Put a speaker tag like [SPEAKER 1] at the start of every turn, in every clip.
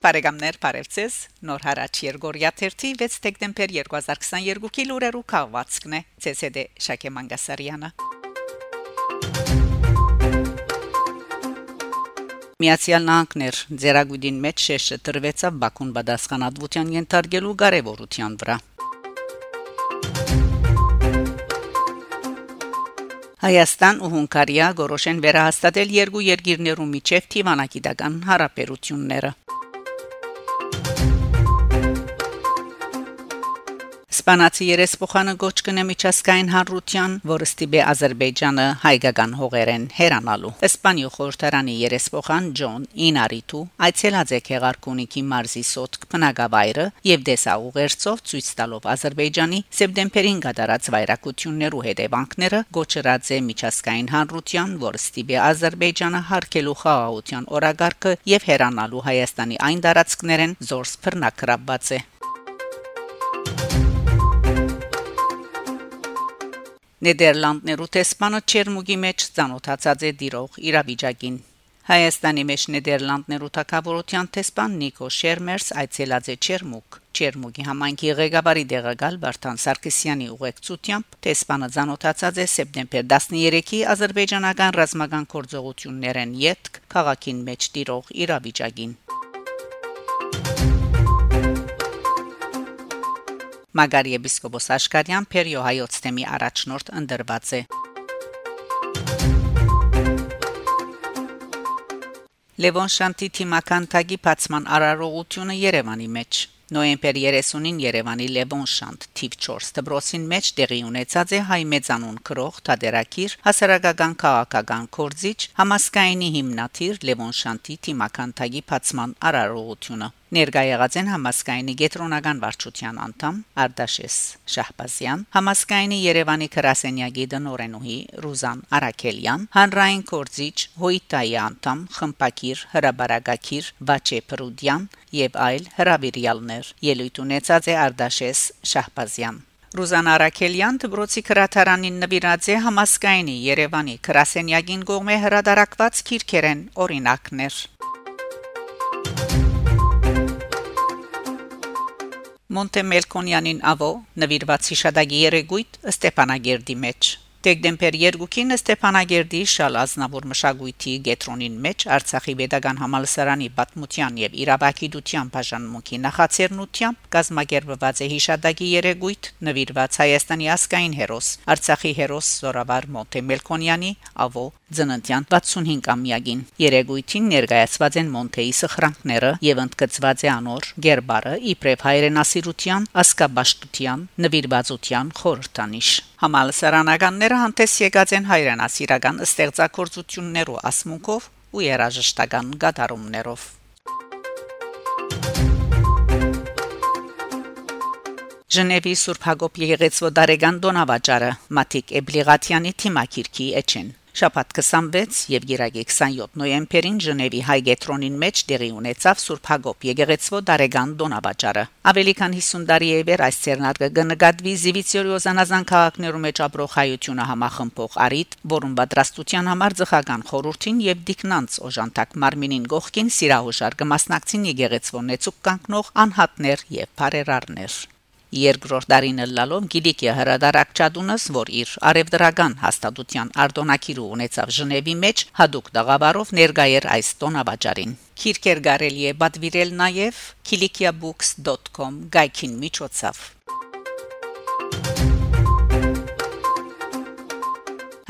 [SPEAKER 1] Բարեկամներ Փարեվցես Նոր հարաճ Երգորիա 31 դեկտեմբեր 2022-ի լուրերու քաղվածքն է ՑՍԴ Շակե Մանգասարյանը Միացյալ Նահանգներ. Ձերագույդին մեջ շեշը տրվեցավ Բաքուն պատասխանատվության ենթարկելու կարևորության վրա Հայաստան ու Հունգարիա գորոշեն վերահաստատել երկու երկիրներու միջև թիվանակիտական հարաբերությունները Իսպանացի երեսփոխանը գոչ կնե միջազգային հանրության, որը ստիպե Ադրբեջանը հայկական հողերեն հերանալու։ Իսպանիա խորհրդարանի երեսփոխան Ջոն Ինարիտու այցելած է Քեղարքունիքի մարզի սոտք բնակավայրը եւ դեսաուղերցով ցույց տալով Ադրբեջանի սեպտեմբերին կատարած վայրակություններու հետևանքները գոչրած է միջազգային հանրության, որը ստիպե Ադրբեջանը հարկելու խաղաղության օրագարկը եւ հերանալու Հայաստանի այն տարածքներեն զորս բռնակրաբված է։ Նեդերլանդներու տեսփանը Չերմուգի մեջ ցանոթացած է դիրող իրավիճակին։ Հայաստանի մեջ Նեդերլանդներու թակավորության տեսփան Նիկո Շերմերս այցելած է Չերմուկ։ Չերմուգի համայնքի ղեկավարի դեղակալ Վարդան Սարգսյանի ուղեկցությամբ տեսփանը ցանոթացած է սեպտեմբեր 13-ի ազերբայջանական ռազմական գործողություններեն յետք քաղաքին մեջ տիրող իրավիճակին։ Մագարի եպիսկոպոս Աշկարյան Պերիո հայոց թեմի առաջնորդ ընդրված է Լևոն Շանտի թիմական տագի բացման արարողությունը Երևանի մեջ Նոյեմբեր 30-ին Երևանի Լևոն Շանտ թիվ 4 դբրոսին մեջ տեղի ունեցած է հայ մեծանուն քրող Թադերակիր հասարակական քաղաքական կորզիչ համասկայնի հիմնադիր Լևոն Շանտի թիմական տագի բացման արարողությունը Ներկայ եղած են համասկայնի գետրոնական վարչության անդամ Արտաշես Շահբազյան, համասկայնի Երևանի քրասենյակի դնորենուհի Ռուզան Արաքելյան, հանրային կորձիչ Հոյտայի անդամ խմպակիր հրաբարագակիր Վաչե Պրուդյան եւ այլ հրավիրյալներ։ Ելույթ ունեցած է Արտաշես Շահբազյան Ռուզան Արաքելյան դբրոցի քրաթարանին նվիրած է համասկայնի Երևանի քրասենյակին կողմէ հրադարակված քիրքերեն օրինակներ Մոնտեմելկոնյանին ավո նվիրված հիշադակի երեգույթ Ստեփանագերդի մեջ Դեկտեմբեր 2-ին Ստեփանագերդի շալ ազնավուր մշակույթի գետրոնին մեջ Արցախի Պետական Համալսարանի Պատմության եւ Իրավագիտության բաժանմունքի նախաձեռնությամբ կազմակերպված է հիշադակի երեգույթ նվիրված Հայաստանի ասկային հերոս Արցախի հերոս Զորավար Մոնտե Մելքոնյանի ավո ծննդյան 65-ամյակին երեգույթին ներկայացված են Մոնտեի սխրանքները եւ ընդգծված է անոր Գերբարը իբրև հայրենասիրության, ասկաբաշտության, նվիրվածության խորհրդանիշ Համալսարանականները հանդես եկած են հայրենասիրական ստեղծագործություններով ասմունքով ու երաժշտական գդարումներով Ժնևի Սուրբ Հակոբ Եղեցվո Դարեգան Դոնավաճառը Մաթիկ Էբլիղատյանի թիմակիրքի էջեն Շաբաթ 26 եւ Գիրագի 27 նոյեմբերին Ժնևի Հայգետրոնին մեջ տեղի ունեցավ Սուրբ Հակոբ Եկեղեցվո Դարեգան Դոնավաճառը։ Ավելի քան 50 տարի է վեր այս ցերնարգը կնկատվի Զիվիցիորիոզանազան քաղաքներում մեջ ապրող հայությունը համախմբող արիտ, որում պատրաստության համար ձխական խորհրդին եւ դիկնանց օժանդակ մարմինին գողքին սիրահուշար կմասնակցին Եկեղեցվո նեցուկ կանգնող անհատներ եւ բարերարներ։ Երկրորդ դարին լալով Գիլիկիա հրադարակչադունս, որ իր արևդրական հաստատության արտոնակիրու ունեցավ Ժնևի մեջ, հadoop դաղավարով ներգայեր այս տոնավաճարին։ Քիրքեր գարելի է բադվիրել նաև kilikiabooks.com գայքին միջոցով։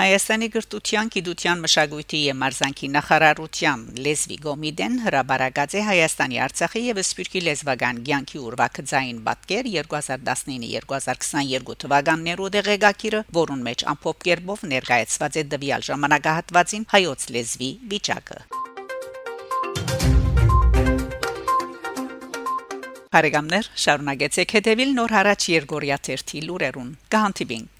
[SPEAKER 1] Հայաստանի գրթության, գիտության, մշակույթի եւ մարզանկի նախարարության լեզվի գոմիդեն հրաբարացած է Հայաստանի Արցախի եւ Սփյուռքի լեզվական ցանկի ուրվակցային պատկեր 2019-2022 թվականներու դեղեկագիրը, որուն մեջ ամփոփ կերպով ներկայացված է դվյալ ժամանակահատվածին հայոց լեզվի վիճակը։ Բարեկամներ, շարունակեցեք հետևել Նոր հարաճ Երգորիա 1 լուրերուն։ Կհանդիպինք